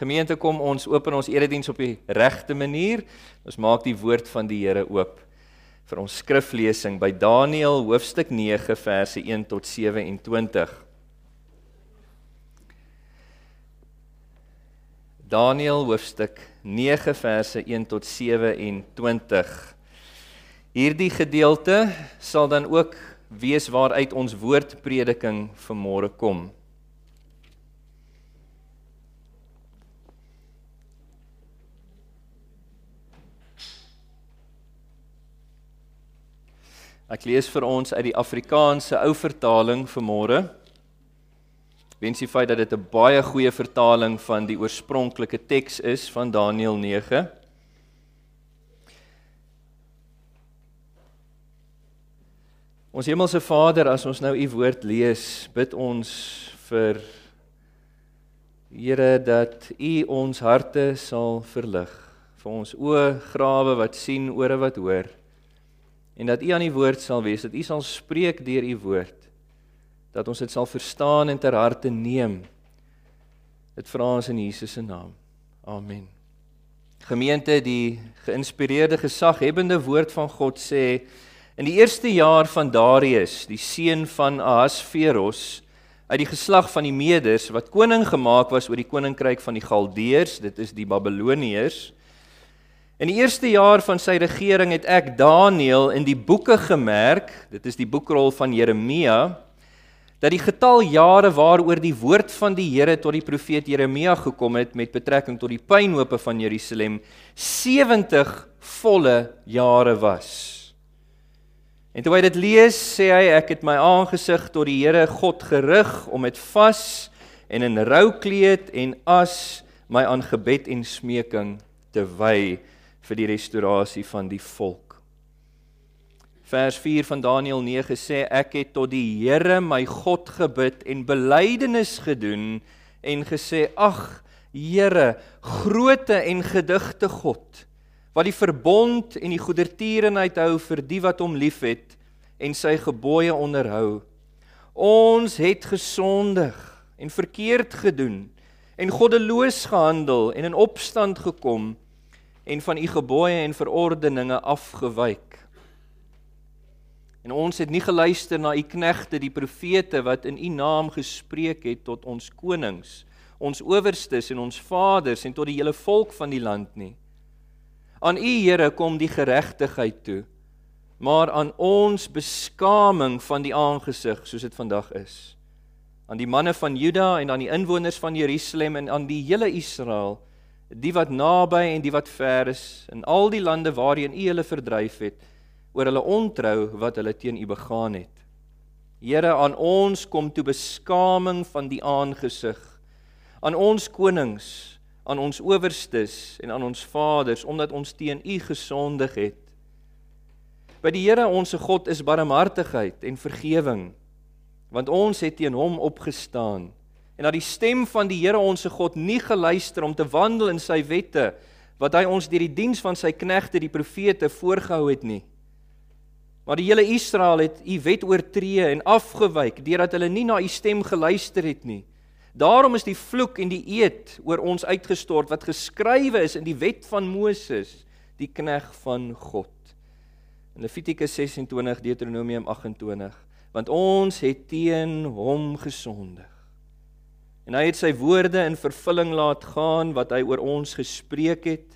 Gemeente kom ons open ons erediens op die regte manier. Ons maak die woord van die Here oop vir ons skriflesing by Daniël hoofstuk 9 verse 1 tot 27. Daniël hoofstuk 9 verse 1 tot 27. Hierdie gedeelte sal dan ook wees waaruit ons woordprediking vanmôre kom. Ek lees vir ons uit die Afrikaanse ou vertaling vanmôre. Wens die feit dat dit 'n baie goeie vertaling van die oorspronklike teks is van Daniël 9. Ons hemelse Vader, as ons nou u woord lees, bid ons vir Here dat u ons harte sal verlig, vir ons oë grawe wat sien, ore wat hoor en dat U aan die woord sal wees, dat U sal spreek deur U woord. Dat ons dit sal verstaan en ter harte neem. Dit vra ons in Jesus se naam. Amen. Gemeente, die geïnspireerde gesaghebende woord van God sê in die eerste jaar van Darius, die seun van Ahasveros, uit die geslag van die Meders wat koning gemaak was oor die koninkryk van die Galdeërs, dit is die Babiloniërs, In die eerste jaar van sy regering het ek Daniël in die boeke gemerk, dit is die boekrol van Jeremia, dat die getal jare waaroor die woord van die Here tot die profeet Jeremia gekom het met betrekking tot die pynhope van Jerusalem 70 volle jare was. En hy dit lees, sê hy ek het my aangesig tot die Here God gerig om met vas en in roukleed en as my aan gebed en smeking te wy vir die restaurasie van die volk. Vers 4 van Daniël 9 sê ek het tot die Here my God gebid en belydenis gedoen en gesê ag Here groote en gedigte God wat die verbond en die goedertierenheid hou vir die wat hom liefhet en sy gebooie onderhou. Ons het gesondig en verkeerd gedoen en goddeloos gehandel en in opstand gekom en van u gebooie en verordeninge afgewyk. En ons het nie geluister na u knegte die profete wat in u naam gespreek het tot ons konings, ons owerstes en ons vaders en tot die hele volk van die land nie. Aan u Here kom die geregtigheid toe, maar aan ons beskaming van die aangesig soos dit vandag is. Aan die manne van Juda en aan die inwoners van Jerusalem en aan die hele Israel die wat naby en die wat ver is in al die lande waarheen u hulle verdryf het oor hulle ontrou wat hulle teen u begaan het. Here aan ons kom toe beskaming van die aangesig aan ons konings, aan ons owerstes en aan ons vaders omdat ons teen u gesondig het. By die Here onsse God is barmhartigheid en vergewing want ons het teen hom opgestaan en na die stem van die Here onsse God nie geluister om te wandel in sy wette wat hy ons deur die diens van sy knegte die profete voorgehou het nie. Maar die hele Israel het u wet oortree en afgewyk deurdat hulle nie na u stem geluister het nie. Daarom is die vloek en die eed oor ons uitgestort wat geskrywe is in die wet van Moses, die knegg van God. In Levitikus 26 Deuteronomium 28, want ons het teen hom gesondig. En hy het sy woorde in vervulling laat gaan wat hy oor ons gespreek het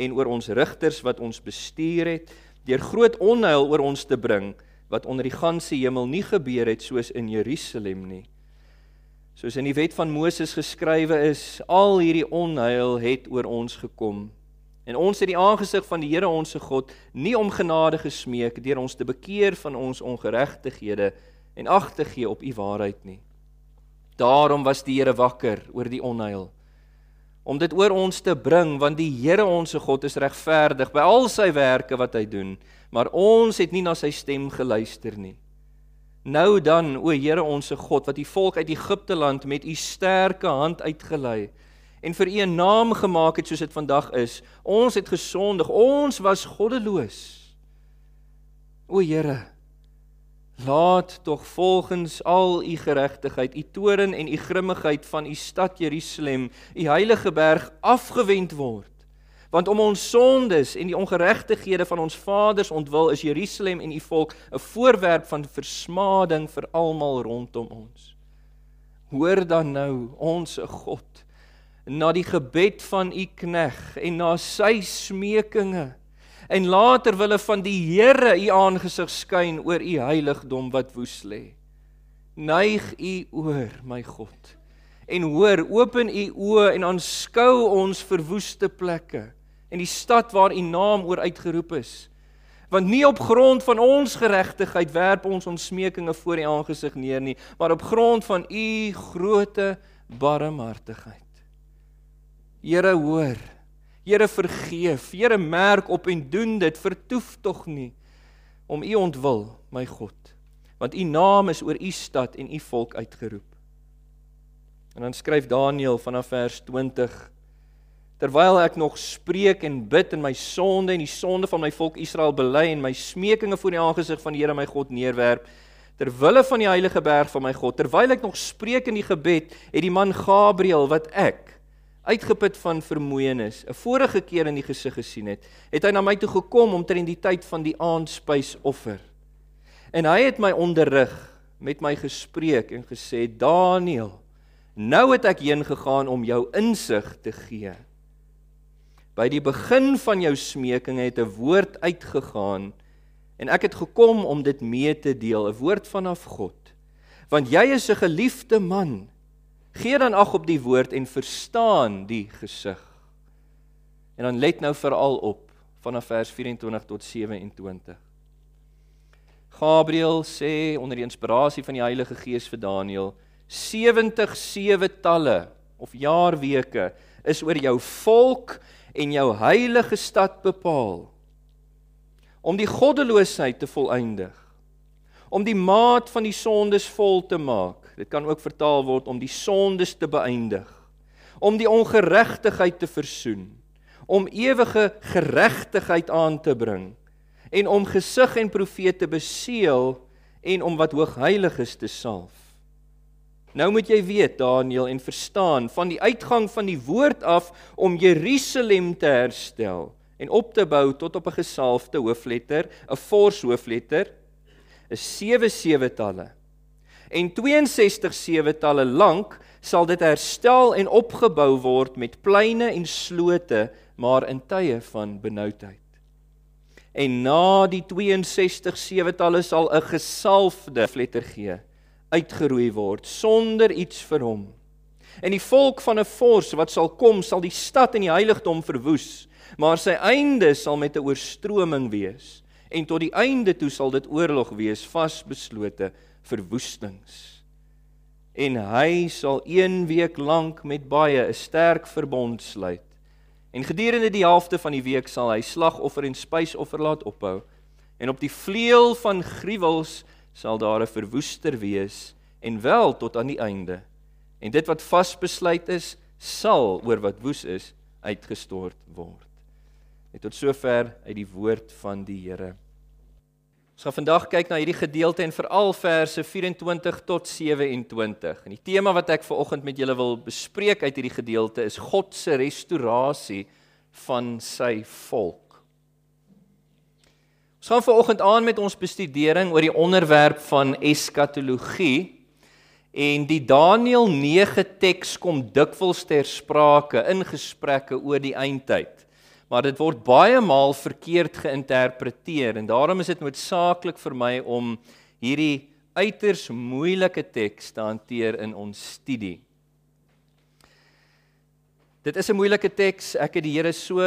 en oor ons rigters wat ons bestuur het deur groot onheil oor ons te bring wat onder die ganse hemel nie gebeur het soos in Jerusalem nie. Soos in die wet van Moses geskrywe is, al hierdie onheil het oor ons gekom. En ons het die aangesig van die Here ons se God nie om genade gesmeek deur ons te bekeer van ons ongeregtighede en ag te gee op u waarheid nie. Daarom was die Here wakker oor die onheil. Om dit oor ons te bring want die Here ons God is regverdig by al sy werke wat hy doen maar ons het nie na sy stem geluister nie. Nou dan o Here ons God wat die volk uit Egipte land met u sterke hand uitgelei en vir u 'n naam gemaak het soos dit vandag is ons het gesondig ons was goddeloos. O Here Laat tog volgens al u geregtigheid, u toren en u grimmigheid van u stad Jerusalem, u heilige berg afgewend word. Want om ons sondes en die ongeregtighede van ons vaders ontwil is Jerusalem en u volk 'n voorwerp van versmading vir almal rondom ons. Hoor dan nou ons God na die gebed van u knegg en na sy smekinge en later wille van die Here u aangesig skyn oor u heiligdom wat woes lê. Neig u oor, my God, en hoor, open u oë en aanskou ons verwoeste plekke en die stad waar u naam oor uitgeroep is. Want nie op grond van ons geregtigheid werp ons ons smekinge voor u aangesig neer nie, maar op grond van u groote barmhartigheid. Here hoor, Here vergeef. Here merk op en doen dit. Vertoef tog nie om u ontwil, my God. Want u naam is oor u stad en u volk uitgeroep. En dan skryf Daniël vanaf vers 20 Terwyl ek nog spreek en bid en my sonde en die sonde van my volk Israel bely en my smekinge voor die aangesig van die Here my God neerwerp ter wille van die heilige berg van my God terwyl ek nog spreek in die gebed het die man Gabriël wat ek uitgeput van vermoeienis, 'n vorige keer in die gesig gesien het, het hy na my toe gekom om ter in die tyd van die aandspysoffer. En hy het my onderrig, met my gespreek en gesê: "Daniël, nou het ek heen gegaan om jou insig te gee. By die begin van jou smeking het 'n woord uitgegaan en ek het gekom om dit mee te deel, 'n woord vanaf God. Want jy is 'n geliefde man." Gee dan ag op die woord en verstaan die gesig. En dan let nou veral op vanaf vers 24 tot 27. Gabriël sê onder die inspirasie van die Heilige Gees vir Daniël 70 sewe talle of jaarweke is oor jou volk en jou heilige stad bepaal om die goddeloosheid te volëindig om die maat van die sondes vol te maak Dit kan ook vertaal word om die sondes te beëindig, om die ongeregtigheid te versoen, om ewige geregtigheid aan te bring en om gesig en profete te beseël en om wat hoogheilig is te salf. Nou moet jy weet Daniël en verstaan van die uitgang van die woord af om Jerusalem te herstel en op te bou tot op 'n gesalfde hoofletter, 'n fors hoofletter, is sewe sewe talle en 62 sewe talle lank sal dit herstel en opgebou word met pleine en slote maar in tye van benoudheid. En na die 62 sewe talle sal 'n gesalfde vletter gee uitgeroei word sonder iets vir hom. En die volk van 'n vors wat sal kom sal die stad en die heiligdom verwoes, maar sy einde sal met 'n oorstroming wees en tot die einde toe sal dit oorlog wees vasbeslote verwoestings. En hy sal 1 week lank met baie 'n sterk verbond sluit. En gedurende die helfte van die week sal hy slagoffer en spysoffer laat ophou. En op die vleuel van gruwels sal daar 'n verwoester wees en wel tot aan die einde. En dit wat vasbesluit is, sal oor wat woes is uitgestort word. Net tot sover uit die woord van die Here. Ons gaan vandag kyk na hierdie gedeelte en veral verse 24 tot 27. En die tema wat ek ver oggend met julle wil bespreek uit hierdie gedeelte is God se restaurasie van sy volk. Ons gaan ver oggend aan met ons bestudering oor die onderwerp van eskatologie en die Daniël 9 teks kom dikwels ter sprake in gesprekke oor die eindtyd maar dit word baie maal verkeerd geïnterpreteer en daarom is dit noodsaaklik vir my om hierdie uiters moeilike teks te hanteer in ons studie. Dit is 'n moeilike teks. Ek het die Here so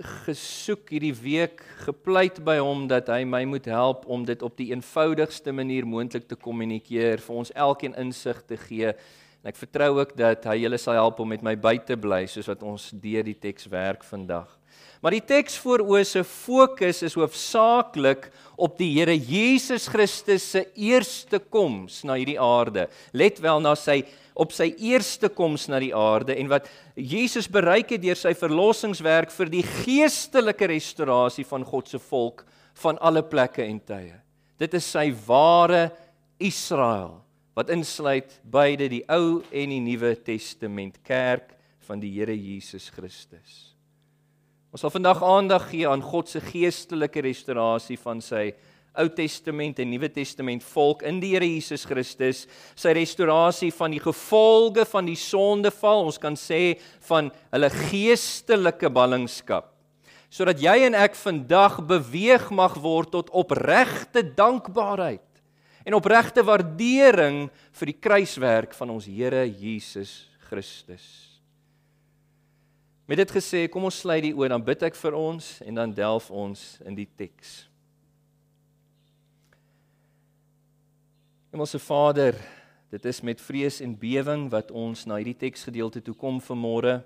gesoek hierdie week, gepleit by hom dat hy my moet help om dit op die eenvoudigste manier moontlik te kommunikeer, vir ons elkeen insig te gee. En ek vertrou ook dat hy julle sal help om met my by te bly soos wat ons deur die teks werk vandag. Maar die teks voor oë se fokus is hoofsaaklik op die Here Jesus Christus se eerste koms na hierdie aarde. Let wel na sy op sy eerste koms na die aarde en wat Jesus bereik het deur sy verlossingswerk vir die geestelike restaurasie van God se volk van alle plekke en tye. Dit is sy ware Israel wat insluit beide die Ou en die Nuwe Testament kerk van die Here Jesus Christus. Ons sal vandag aandag gee aan God se geestelike restaurasie van sy Ou Testament en Nuwe Testament volk in die Here Jesus Christus, sy restaurasie van die gevolge van die sondeval, ons kan sê van hulle geestelike ballingskap. Sodat jy en ek vandag beweeg mag word tot opregte dankbaarheid en opregte waardering vir die kruiswerk van ons Here Jesus Christus. Met dit gesê, kom ons sluit die oë, dan bid ek vir ons en dan delf ons in die teks. Hemelse Vader, dit is met vrees en bewering wat ons na hierdie teksgedeelte toe kom vanmôre.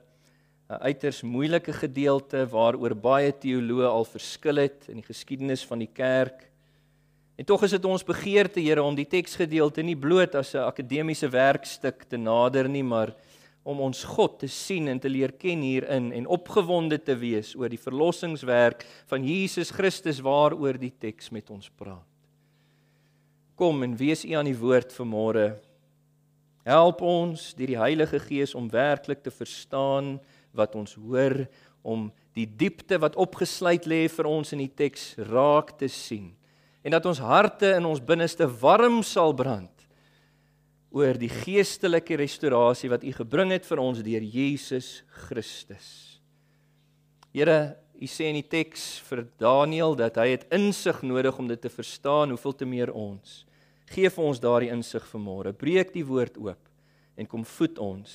'n Uiters moeilike gedeelte waaroor baie teoloë al verskil het in die geskiedenis van die kerk. En tog is dit ons begeerte, Here, om die teksgedeelte nie bloot as 'n akademiese werkstuk te nader nie, maar om ons God te sien en te leer ken hierin en opgewonde te wees oor die verlossingswerk van Jesus Christus waaroor die teks met ons praat. Kom en wees U aan die woord vanmôre. Help ons deur die Heilige Gees om werklik te verstaan wat ons hoor om die diepte wat opgesluit lê vir ons in die teks raak te sien en dat ons harte in ons binneste warm sal brand oor die geestelike restaurasie wat U gebring het vir ons deur Jesus Christus. Here, U sê in die teks vir Daniël dat hy het insig nodig om dit te verstaan, hoeveel te meer ons. Geef ons daardie insig vanmôre. Breek die woord oop en kom voed ons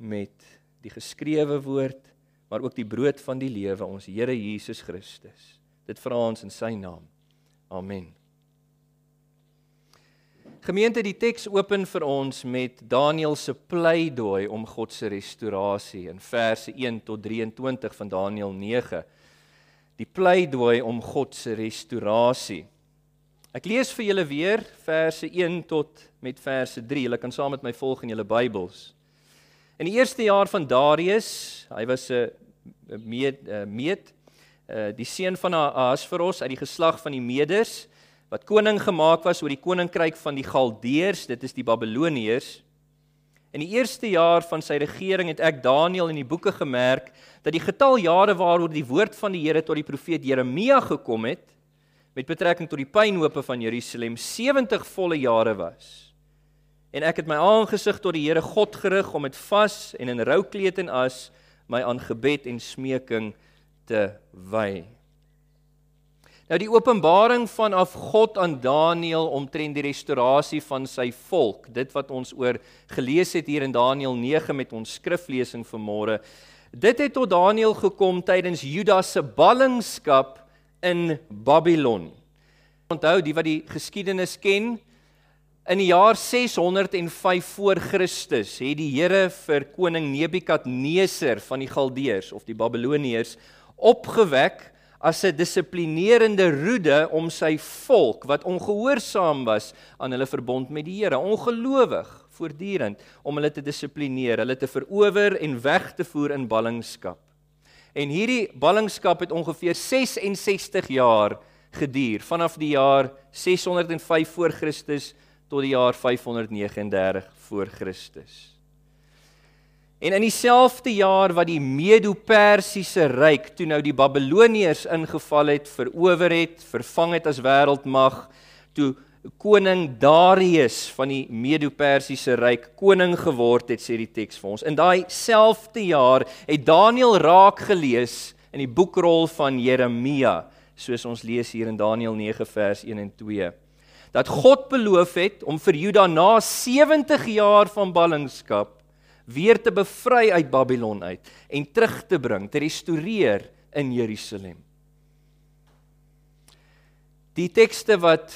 met die geskrewe woord, maar ook die brood van die lewe, ons Here Jesus Christus. Dit vra ons in sy naam. Amen. Gemeente, die teks open vir ons met Daniël se pleidooi om God se restaurasie in verse 1 tot 23 van Daniël 9. Die pleidooi om God se restaurasie. Ek lees vir julle weer verse 1 tot met verse 3. Julle kan saam met my volg in julle Bybels. In die eerste jaar van Darius, hy was 'n meet meet die seun van Ahasveros uit die geslag van die Medes wat koning gemaak was oor die koninkryk van die Galdeërs, dit is die Babiloniërs. In die eerste jaar van sy regering het ek Daniël in die boeke gemerk dat die getal jare waaroor die woord van die Here tot die profeet Jeremia gekom het met betrekking tot die pynhope van Jerusalem 70 volle jare was. En ek het my aangesig tot die Here God gerig om met vas en in roukleed en as my aan gebed en smeking te wy. Nou die openbaring vanaf God aan Daniël omtrent die restaurasie van sy volk, dit wat ons oor gelees het hier in Daniël 9 met ons skriflesing vanmôre. Dit het tot Daniël gekom tydens Juda se ballingskap in Babylon. Onthou die wat die geskiedenis ken, in die jaar 605 voor Christus het die Here vir koning Nebukadneser van die Galdeërs of die Babiloniërs opgewek as 'n dissiplinerende roede om sy volk wat ongehoorsaam was aan hulle verbond met die Here, ongelowig voortdurend om hulle te dissiplineer, hulle te verower en weg te voer in ballingskap. En hierdie ballingskap het ongeveer 66 jaar geduur, vanaf die jaar 605 voor Christus tot die jaar 539 voor Christus. En in dieselfde jaar wat die Medo-Persiese ryk toe nou die Babiloniërs ingeval het, verower het, vervang het as wêreldmag, toe koning Darius van die Medo-Persiese ryk koning geword het, sê die teks vir ons. In daai selfde jaar het Daniël raak gelees in die boekrol van Jeremia, soos ons lees hier in Daniël 9 vers 1 en 2 dat God beloof het om vir Juda na 70 jaar van ballingskap weer te bevry uit Babylon uit en terug te bring, te restoreer in Jerusalem. Die tekste wat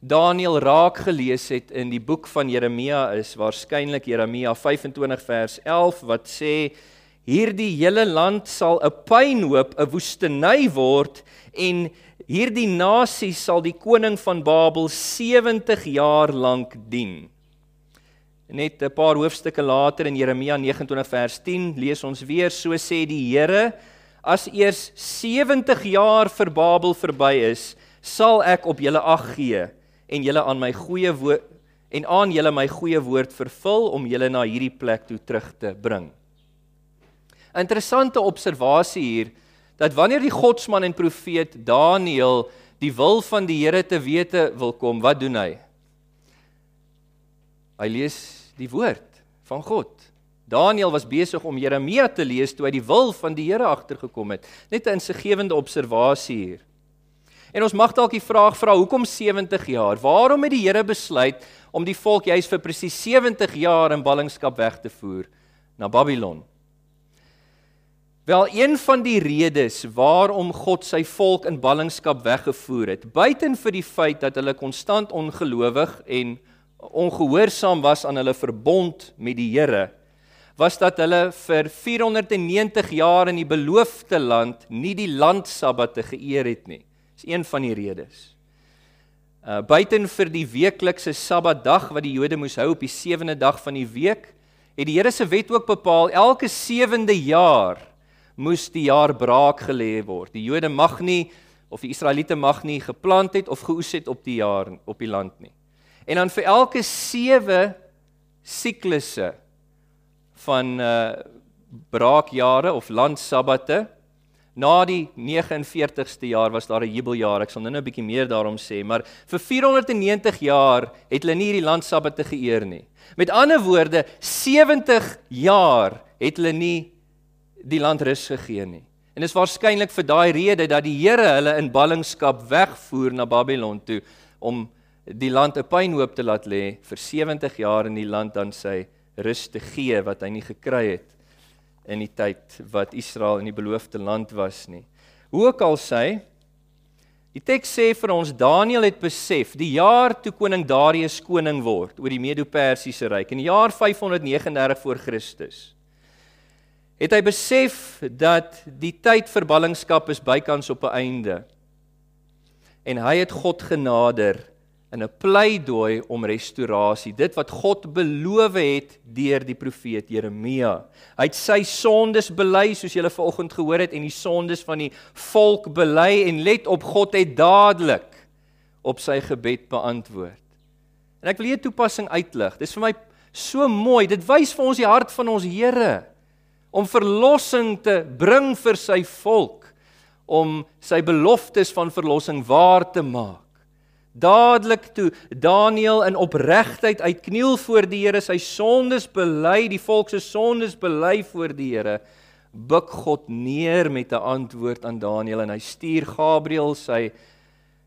Daniël raak gelees het in die boek van Jeremia is waarskynlik Jeremia 25 vers 11 wat sê hierdie hele land sal 'n pynhoop, 'n woestynny word en hierdie nasie sal die koning van Babel 70 jaar lank dien. Net 'n paar hoofstukke later in Jeremia 29 vers 10 lees ons weer so sê die Here as eers 70 jaar vir Babel verby is sal ek op julle ag gee en julle aan my goeie woord en aan julle my goeie woord vervul om julle na hierdie plek toe terug te bring. Interessante observasie hier dat wanneer die godsman en profeet Daniël die wil van die Here te wete wil kom, wat doen hy? Hy lees die woord van God. Daniël was besig om Jeremia te lees toe hy die wil van die Here agtergekom het. Net 'n insiggewende observasie hier. En ons mag dalk die vraag vra, hoekom 70 jaar? Waarom het die Here besluit om die volk juis vir presies 70 jaar in ballingskap weg te voer na Babylon? Wel, een van die redes waarom God sy volk in ballingskap weggevoer het, buiten vir die feit dat hulle konstant ongelowig en ongehoorsaam was aan hulle verbond met die Here, was dat hulle vir 490 jaar in die beloofde land nie die landsabbate geëer het nie. Dis een van die redes. Uh buiten vir die weeklikse Sabbatdag wat die Jode moes hou op die sewende dag van die week, het die Here se wet ook bepaal elke sewende jaar moes die jaar braak gelê word. Die Jode mag nie of die Israeliete mag nie geplant het of geoes het op die jaar op die land nie. En dan vir elke 7 siklusse van uh braakjare of landsabbate na die 49ste jaar was daar 'n jubeljaar. Ek sal nou-nou 'n bietjie meer daarom sê, maar vir 490 jaar het hulle nie hierdie landsabbate geëer nie. Met ander woorde, 70 jaar het hulle nie die land rus gegee nie. En dit is waarskynlik vir daai rede dat die Here hulle in ballingskap wegvoer na Babylon toe om die land 'n pynhoop te laat lê vir 70 jaar in die land dan sy rus te gee wat hy nie gekry het in die tyd wat Israel in die beloofde land was nie. Hoe ook al sê die teks sê vir ons Daniël het besef die jaar toe koning Darius koning word oor die Medo-Persiese ryk in die jaar 539 voor Christus. Het hy besef dat die tyd vir ballingskap is bykans op 'n einde. En hy het God genader in 'n pleidooi om restaurasie, dit wat God beloof het deur die profeet Jeremia. Hy het sy sondes bely soos julle vanoggend gehoor het en die sondes van die volk bely en let op God het dadelik op sy gebed beantwoord. En ek wil hier toepassing uitlig. Dis vir my so mooi. Dit wys vir ons die hart van ons Here om verlossing te bring vir sy volk, om sy beloftes van verlossing waar te maak. Dadelik toe Daniël in opregtheid uitkniel voor die Here, sy sondes bely, die volk se sondes bely voor die Here, buig God neer met 'n antwoord aan Daniël en hy stuur Gabriël sy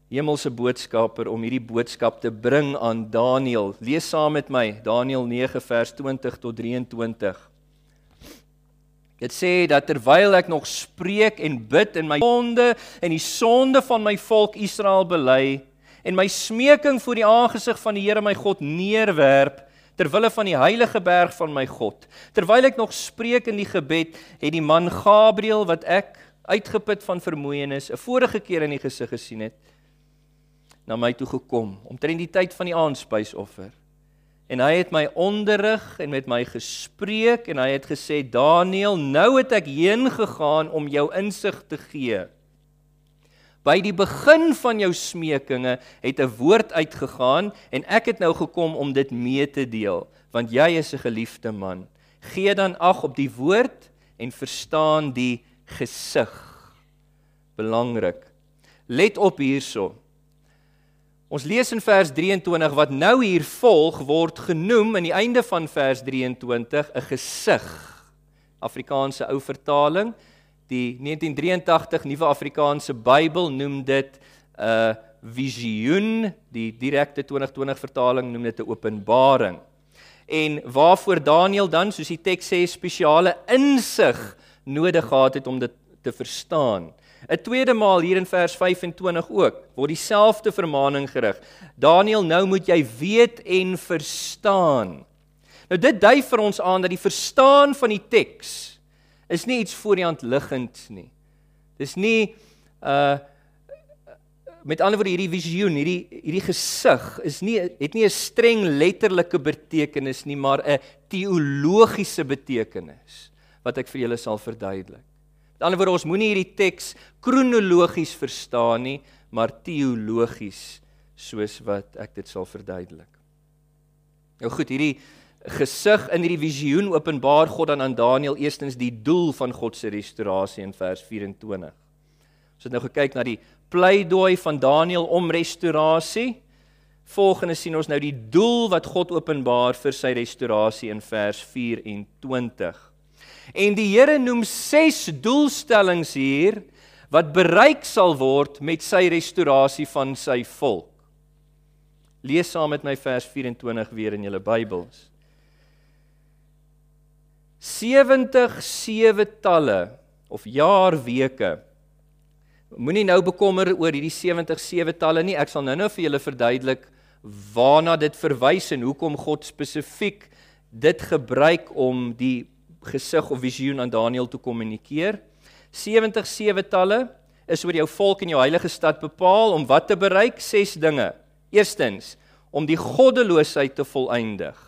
hemelse boodskapper om hierdie boodskap te bring aan Daniël. Lees saam met my Daniël 9 vers 20 tot 23. Dit sê dat terwyl ek nog spreek en bid en my sonde en die sonde van my volk Israel bely, en my smeking voor die aangesig van die Here my God neerwerp ter wille van die heilige berg van my God. Terwyl ek nog spreek in die gebed, het die man Gabriël wat ek uitgeput van vermoeienis 'n vorige keer in die gesig gesien het, na my toe gekom omtrent die tyd van die aandspysoffer. En hy het my onderrig en met my gespreek en hy het gesê Daniël, nou het ek heen gegaan om jou insig te gee. By die begin van jou smekinge het 'n woord uitgegaan en ek het nou gekom om dit mee te deel, want jy is 'n geliefde man. Gee dan ag op die woord en verstaan die gesig. Belangrik. Let op hierso. Ons lees in vers 23 wat nou hier volg word genoem in die einde van vers 23 'n gesig. Afrikaanse ou vertaling Die 1983 Nuwe Afrikaanse Bybel noem dit 'n uh, visioen, die direkte 2020 vertaling noem dit 'n openbaring. En waarvoor Daniël dan, soos die teks sê, spesiale insig nodig gehad het om dit te verstaan. 'n Tweede maal hier in vers 25 ook word dieselfde vermaaning gerig. Daniël, nou moet jy weet en verstaan. Nou dit dui vir ons aan dat die verstaan van die teks is nie iets voor die hand liggend nie. Dis nie uh met ander woorde hierdie visioen, hierdie hierdie gesig is nie het nie 'n streng letterlike betekenis nie, maar 'n teologiese betekenis wat ek vir julle sal verduidelik. Met ander woorde, ons moenie hierdie teks kronologies verstaan nie, maar teologies soos wat ek dit sal verduidelik. Nou goed, hierdie gesig in hierdie visioen openbaar God dan aan Daniël eerstens die doel van God se restaurasie in vers 24. Ons het nou gekyk na die pleidooi van Daniël om restaurasie. Volgende sien ons nou die doel wat God openbaar vir sy restaurasie in vers 24. En die Here noem 6 doelstellings hier wat bereik sal word met sy restaurasie van sy volk. Lees saam met my vers 24 weer in julle Bybels. 70 sewe talle of jaar weke. Moenie nou bekommer oor hierdie 70 sewe talle nie. Ek sal nou-nou vir julle verduidelik waarna dit verwys en hoekom God spesifiek dit gebruik om die gesig of visioen aan Daniël te kommunikeer. 70 sewe talle is oor jou volk en jou heilige stad bepaal om wat te bereik? 6 dinge. Eerstens, om die goddeloosheid te volëindig.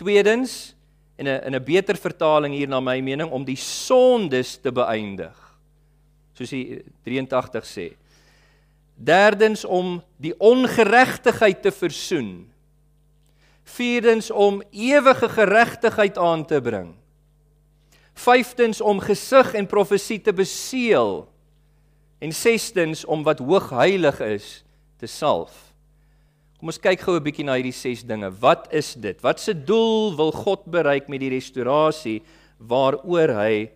Tweedens, en 'n in 'n beter vertaling hier na my mening om die sondes te beëindig. Soos die 83 sê. Derdens om die ongeregtigheid te versoen. Vierdens om ewige geregtigheid aan te bring. Vyftens om gesig en profesie te beseël. En sestens om wat hoog heilig is te salf. Kom ons kyk gou 'n bietjie na hierdie 6 dinge. Wat is dit? Wat se doel wil God bereik met die restaurasie waaroor hy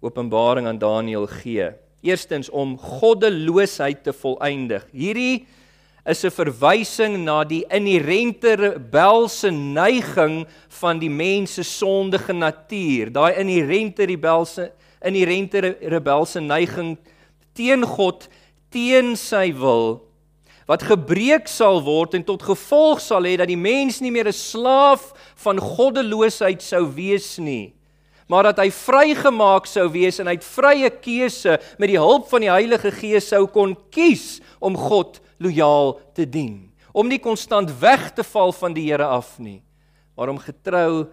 Openbaring aan Daniël gee? Eerstens om goddeloosheid te volëindig. Hierdie is 'n verwysing na die inherente rebelse neiging van die mens se sondige natuur. Daai inherente rebelse inherente rebelse neiging teen God, teen sy wil wat gebreek sal word en tot gevolg sal hê dat die mens nie meer 'n slaaf van goddeloosheid sou wees nie maar dat hy vrygemaak sou wees en hy het vrye keuse met die hulp van die Heilige Gees sou kon kies om God lojaal te dien om nie konstant weg te val van die Here af nie maar om getrou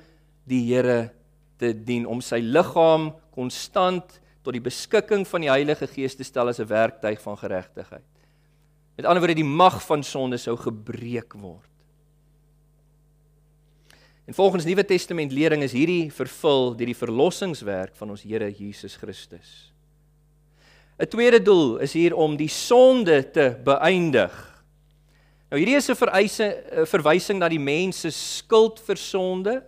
die Here te dien om sy liggaam konstant tot die beskikking van die Heilige Gees te stel as 'n werktuig van geregtigheid Met ander woorde die mag van sonde sou gebreek word. En volgens Nuwe Testament lering is hierdie vervul deur die verlossingswerk van ons Here Jesus Christus. 'n Tweede doel is hier om die sonde te beëindig. Nou hierdie is 'n verwysing na die mens se skuld vir sonde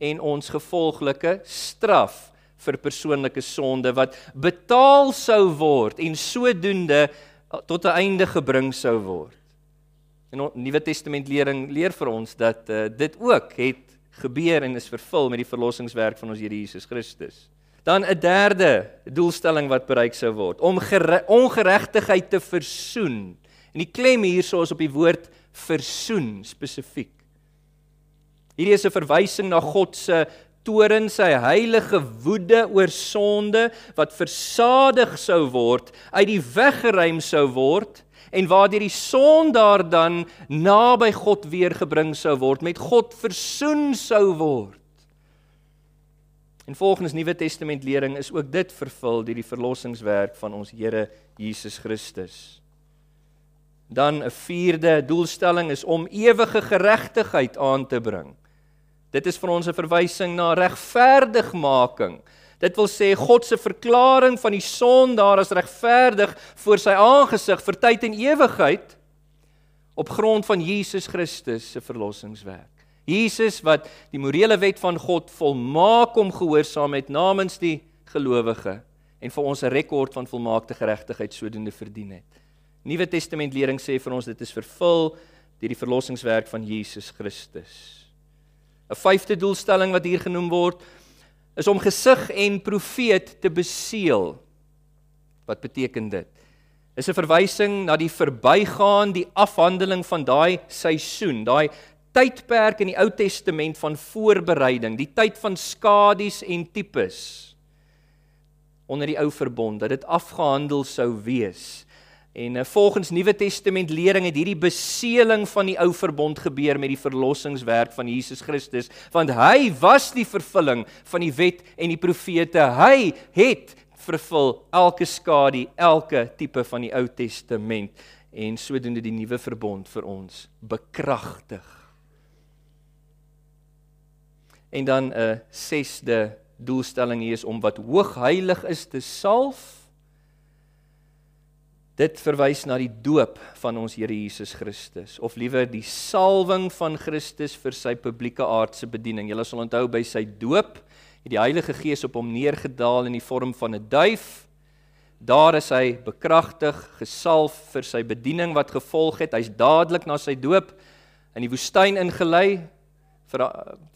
en ons gevolglike straf vir persoonlike sonde wat betaal sou word en sodoende tot 'n einde gebring sou word. En die Nuwe Testament lering leer vir ons dat uh, dit ook het gebeur en is vervul met die verlossingswerk van ons Here Jesus Christus. Dan 'n derde doelstelling wat bereik sou word, om ongeregtigheid te versoen. En die klem hierso is op die woord versoen spesifiek. Hierdie is 'n verwysing na God se toren sy heilige woede oor sonde wat versadig sou word, uit die weg geruim sou word en waardeur die sondaar dan naby God weer gebring sou word, met God versoen sou word. En volgens Nuwe Testament lering is ook dit vervul deur die verlossingswerk van ons Here Jesus Christus. Dan 'n vierde doelstelling is om ewige geregtigheid aan te bring. Dit is vir ons 'n verwysing na regverdigmaking. Dit wil sê God se verklaring van die sondaar as regverdig voor sy aangesig vir tyd en ewigheid op grond van Jesus Christus se verlossingswerk. Jesus wat die morele wet van God volmaak om gehoorsaam het namens die gelowige en vir ons 'n rekord van volmaakte geregtigheid sodoende verdien het. Nuwe Testament lering sê vir ons dit is vervul deur die verlossingswerk van Jesus Christus. 'n Vyfde doelstelling wat hier genoem word is om gesig en profeet te beseël. Wat beteken dit? Is 'n verwysing na die verbygaan, die afhandeling van daai seisoen, daai tydperk in die Ou Testament van voorbereiding, die tyd van skadies en tipes onder die ou verbond dat dit afgehandel sou wees. En uh, volgens Nuwe Testament lering het hierdie beseeling van die ou verbond gebeur met die verlossingswerk van Jesus Christus, want hy was die vervulling van die wet en die profete. Hy het vervul elke skadu, elke tipe van die Ou Testament en sodoende die nuwe verbond vir ons bekragtig. En dan 'n sesde doelstelling hier is om wat hoogheilig is te salf Dit verwys na die doop van ons Here Jesus Christus of liewer die salwing van Christus vir sy publieke aardse bediening. Julle sal onthou by sy doop het die Heilige Gees op hom neergedaal in die vorm van 'n duif. Daar is hy bekragtig, gesalf vir sy bediening wat gevolg het. Hy's dadelik na sy doop in die woestyn ingelei vir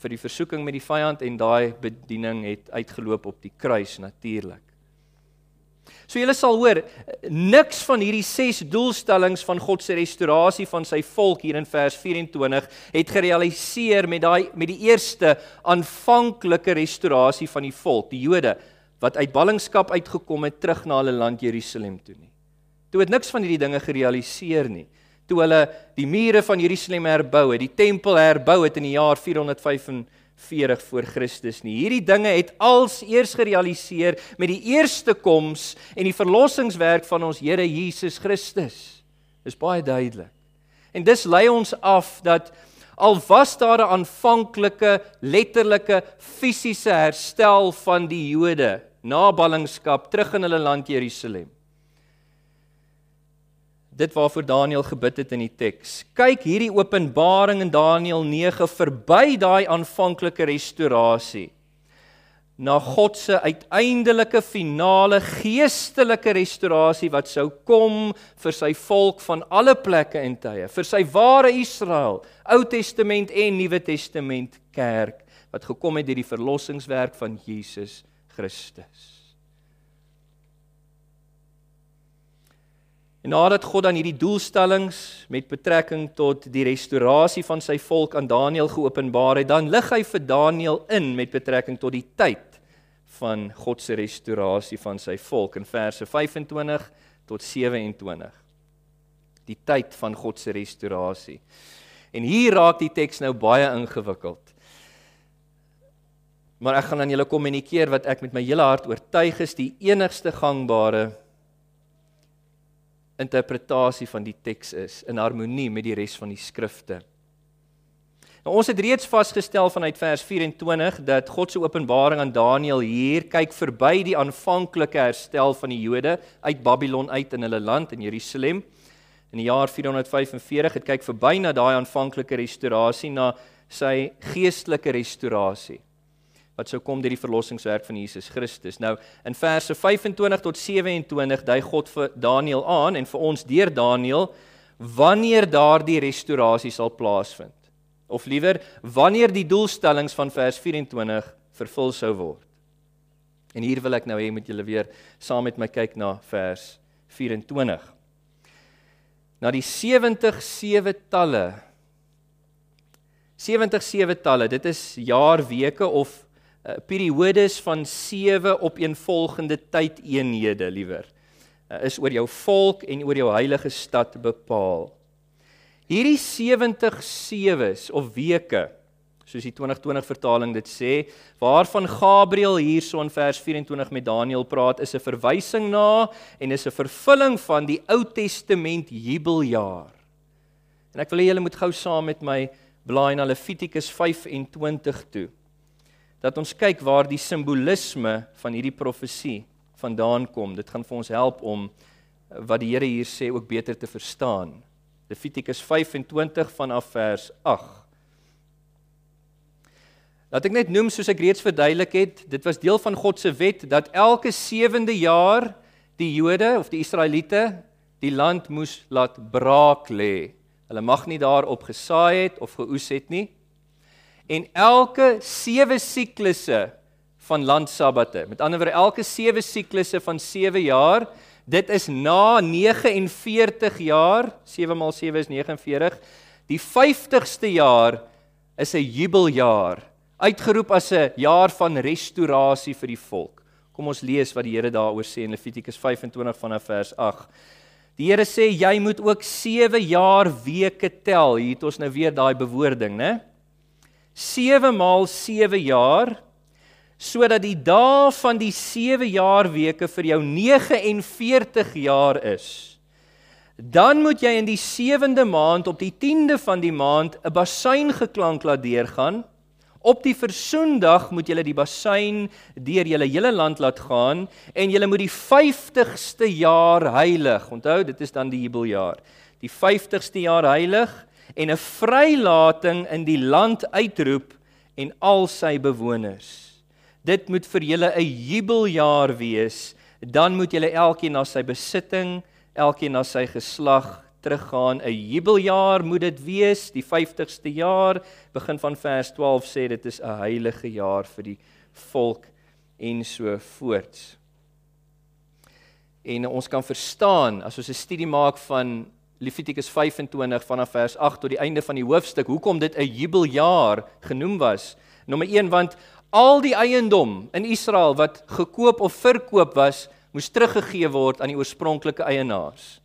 vir die versoeking met die vyand en daai bediening het uitgeloop op die kruis natuurlik. So julle sal hoor, niks van hierdie 6 doelstellings van God se restaurasie van sy volk hier in vers 24 het gerealiseer met daai met die eerste aanvanklike restaurasie van die volk, die Jode wat uit ballingskap uitgekom het terug na hulle land Jerusalem toe nie. Toe het niks van hierdie dinge gerealiseer nie. Toe hulle die mure van Jerusalem herbou het, die tempel herbou het in die jaar 455 40 voor Christus nie. Hierdie dinge het als eers gerealiseer met die eerste koms en die verlossingswerk van ons Here Jesus Christus. Dis baie duidelik. En dis lei ons af dat al was daar 'n aanvanklike letterlike fisiese herstel van die Jode na ballingskap terug in hulle land Jerusalem dit waarvoor Daniël gebid het in die teks. Kyk hierdie openbaring in Daniël 9 verby daai aanvanklike restaurasie na God se uiteindelike finale geestelike restaurasie wat sou kom vir sy volk van alle plekke en tye, vir sy ware Israel, Ou Testament en Nuwe Testament kerk wat gekom het deur die verlossingswerk van Jesus Christus. En nadat God dan hierdie doelstellings met betrekking tot die restaurasie van sy volk aan Daniël geopenbaar het, dan lig hy vir Daniël in met betrekking tot die tyd van God se restaurasie van sy volk in verse 25 tot 27. Die tyd van God se restaurasie. En hier raak die teks nou baie ingewikkeld. Maar ek gaan aan julle kommunikeer wat ek met my hele hart oortuig is die enigste gangbare interpretasie van die teks is in harmonie met die res van die skrifte. Nou ons het reeds vasgestel vanuit vers 24 dat God se openbaring aan Daniël hier kyk verby die aanvanklike herstel van die Jode uit Babylon uit in hulle land in Jerusalem in die jaar 445 het kyk verby na daai aanvanklike restaurasie na sy geestelike restaurasie wat sou kom deur die verlossingswerk van Jesus Christus. Nou in verse 25 tot 27 dui God vir Daniël aan en vir ons deur Daniël wanneer daardie restaurasie sal plaasvind. Of liewer wanneer die doelstellings van vers 24 vervul sou word. En hier wil ek nou hê moet julle weer saam met my kyk na vers 24. Na die 70 sewe talle 70 sewe talle, dit is jaar, weke of uh, periodes van 7 opeenvolgende tydeenhede liewer uh, is oor jou volk en oor jou heilige stad bepaal. Hierdie 70 sewes of weke soos die 2020 vertaling dit sê, waarvan Gabriël hierso in vers 24 met Daniël praat, is 'n verwysing na en is 'n vervulling van die Ou Testament jubeljaar. En ek wil hê julle moet gou saam met my blaai na Levitikus 25 toe dat ons kyk waar die simbolisme van hierdie profesie vandaan kom. Dit gaan vir ons help om eh, wat die Here hier sê ook beter te verstaan. Levitikus 25 vanaf vers 8. Laat ek net noem soos ek reeds verduidelik het, dit was deel van God se wet dat elke 7de jaar die Jode of die Israeliete die land moes laat braak lê. Hulle mag nie daarop gesaai het of geoes het nie en elke 7 siklusse van landsabbate. Met ander woorde elke 7 siklusse van 7 jaar, dit is na 49 jaar, 7 maal 7 is 49. Die 50ste jaar is 'n jubeljaar, uitgeroep as 'n jaar van restaurasie vir die volk. Kom ons lees wat die Here daaroor sê in Levitikus 25 vanaf vers 8. Die Here sê jy moet ook 7 jaar weke tel. Hier het ons nou weer daai bewoording, né? 7 maal 7 jaar sodat die dae van die 7 jaar weke vir jou 49 jaar is. Dan moet jy in die 7de maand op die 10de van die maand 'n bassein geklank laat deurgaan. Op die versoendag moet julle die bassein deur julle hele land laat gaan en julle moet die 50ste jaar heilig. Onthou, dit is dan die jubeljaar. Die 50ste jaar heilig en 'n vrylating in die land uitroep en al sy bewoners. Dit moet vir julle 'n jubeljaar wees. Dan moet julle elkeen na sy besitting, elkeen na sy geslag teruggaan. 'n Jubeljaar moet dit wees, die 50ste jaar, begin van vers 12 sê dit is 'n heilige jaar vir die volk en so voorts. En ons kan verstaan as ons 'n studie maak van Levitikus 25 vanaf vers 8 tot die einde van die hoofstuk, hoekom dit 'n jubeljaar genoem was. Nommer 1 want al die eiendom in Israel wat gekoop of verkoop was, moes teruggegee word aan die oorspronklike eienaars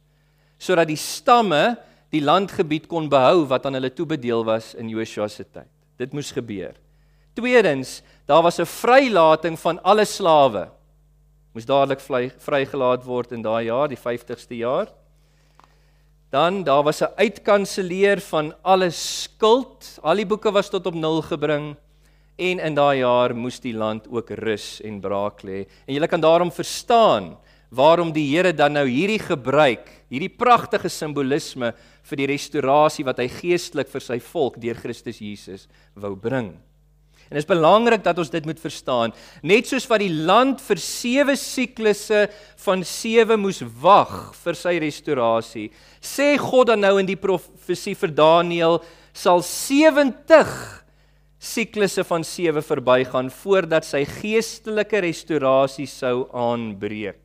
sodat die stamme die landgebied kon behou wat aan hulle toebedeel was in Joshua se tyd. Dit moes gebeur. Tweedens, daar was 'n vrylating van alle slawe. Moes dadelik vry, vrygelaat word in daai jaar, die 50ste jaar. Dan daar was 'n uitkanselleer van alle skuld. Al die boeke was tot op nul gebring en in daai jaar moes die land ook rus en braak lê. En jy kan daarom verstaan waarom die Here dan nou hierdie gebruik, hierdie pragtige simbolisme vir die restaurasie wat hy geestelik vir sy volk deur Christus Jesus wou bring. En dit is belangrik dat ons dit moet verstaan. Net soos wat die land vir 7 siklusse van 7 moes wag vir sy restaurasie, sê God dan nou in die profesie vir Daniël sal 70 siklusse van 7 verbygaan voordat sy geestelike restaurasie sou aanbreek.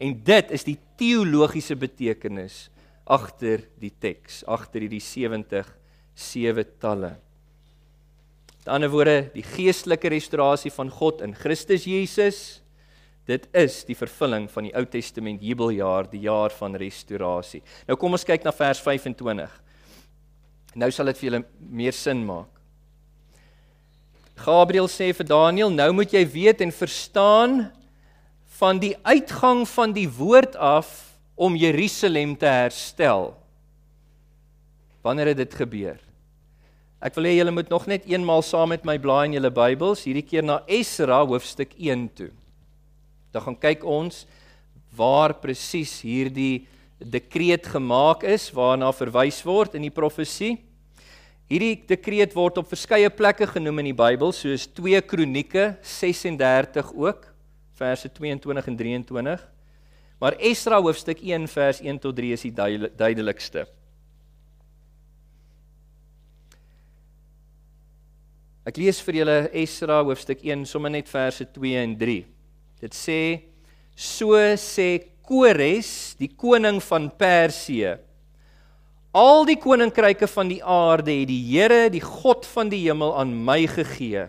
En dit is die teologiese betekenis agter die teks, agter hierdie 70 sewe talle. Met ander woorde, die geestelike restaurasie van God in Christus Jesus, dit is die vervulling van die Ou Testament jubeljaar, die jaar van restaurasie. Nou kom ons kyk na vers 25. Nou sal dit vir julle meer sin maak. Gabriël sê vir Daniël, nou moet jy weet en verstaan van die uitgang van die woord af om Jerusalem te herstel. Wanneer het dit gebeur? Ek wil hê julle moet nog net eenmaal saam met my blaai in julle Bybels, hierdie keer na Esra hoofstuk 1 toe. Dan gaan kyk ons waar presies hierdie dekreet gemaak is waarna verwys word in die profesie. Hierdie dekreet word op verskeie plekke genoem in die Bybel, soos 2 Kronieke 36 ook, verse 22 en 23. Maar Esra hoofstuk 1 vers 1 tot 3 is die duidelikste. Ek lees vir julle Esra hoofstuk 1 sommer net verse 2 en 3. Dit sê: So sê Kores, die koning van Persië, Al die koninkryke van die aarde het die Here, die God van die hemel aan my gegee.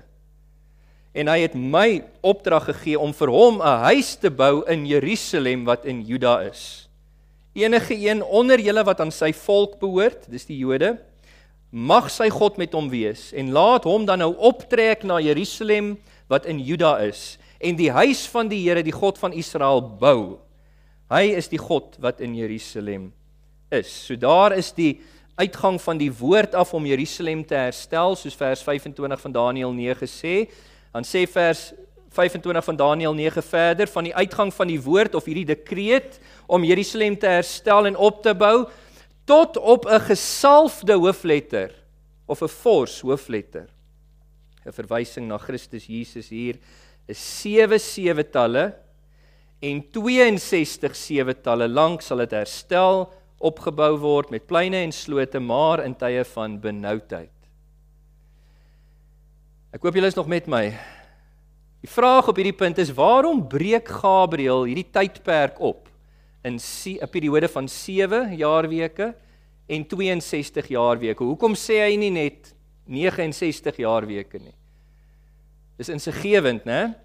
En hy het my opdrag gegee om vir hom 'n huis te bou in Jerusalem wat in Juda is. Enige een onder julle wat aan sy volk behoort, dis die Jode, mag sy God met hom wees en laat hom dan nou optrek na Jerusalem wat in Juda is en die huis van die Here, die God van Israel bou. Hy is die God wat in Jerusalem is. So daar is die uitgang van die woord af om Jerusalem te herstel soos vers 25 van Daniël 9 sê. Dan sê vers 25 van Daniël 9 verder van die uitgang van die woord of hierdie dekreet om Jerusalem te herstel en op te bou tot op 'n gesalfde hoofletter of 'n fors hoofletter. 'n Verwysing na Christus Jesus hier is 7 sewe talle en 62 sewe talle lank sal dit herstel opgebou word met pleine en slote maar in tye van benoudheid. Ek hoop julle is nog met my. Die vraag op hierdie punt is waarom breek Gabriël hierdie tydperk op in 'n periode van 7 jaarweke en 62 jaarweke? Hoekom sê hy nie net 69 jaarweke nie? Dis insiggewend, né?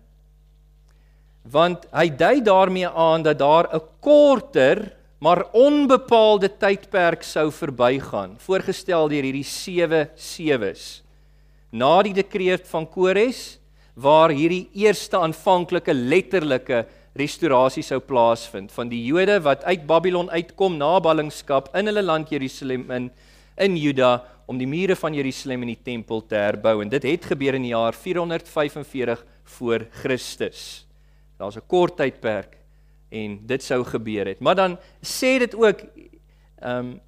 Want hy dui daarmee aan dat daar 'n korter maar onbepaalde tydperk sou verbygaan, voorgestel deur hierdie sewe sewes. Na die dekreet van Kores waar hierdie eerste aanvanklike letterlike restaurasie sou plaasvind van die Jode wat uit Babylon uitkom na ballingskap in hulle land Jerusalem in in Juda om die mure van Jerusalem en die tempel te herbou en dit het gebeur in die jaar 445 voor Christus. Daar's 'n kort tydperk en dit sou gebeur het. Maar dan sê dit ook ehm um,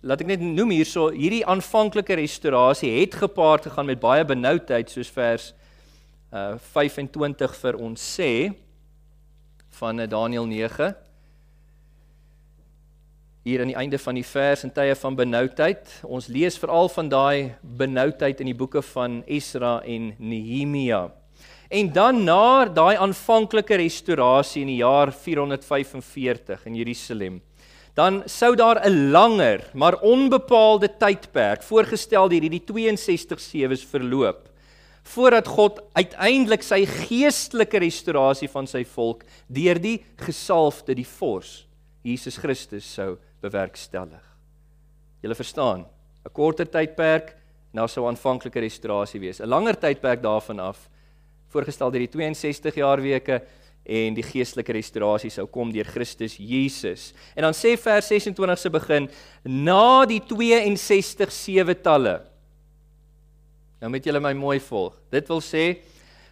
laat ek net noem hierso hierdie aanvanklike restaurasie het gepaard gegaan met baie benoudheid soos vers uh 25 vir ons sê van uh, Daniël 9 hier aan die einde van die vers in tye van benoudheid. Ons lees veral van daai benoudheid in die boeke van Esra en Nehemia. En dan na daai aanvanklike restaurasie in die jaar 445 in Jerusalem dan sou daar 'n langer, maar onbepaalde tydperk voorgestel deur hierdie 62 sewes verloop voordat God uiteindelik sy geestelike restaurasie van sy volk deur die gesalfde die vors Jesus Christus sou bewerkstellig. Julle verstaan, 'n korter tydperk na sou aanvanklike restaurasie wees. 'n Langer tydperk daarvan af voorgestel deur die 62 jaar weke en die geestelike restaurasie sou kom deur Christus Jesus. En dan sê vers 26 se begin na die 62 sewe talle. Nou moet julle my mooi volg. Dit wil sê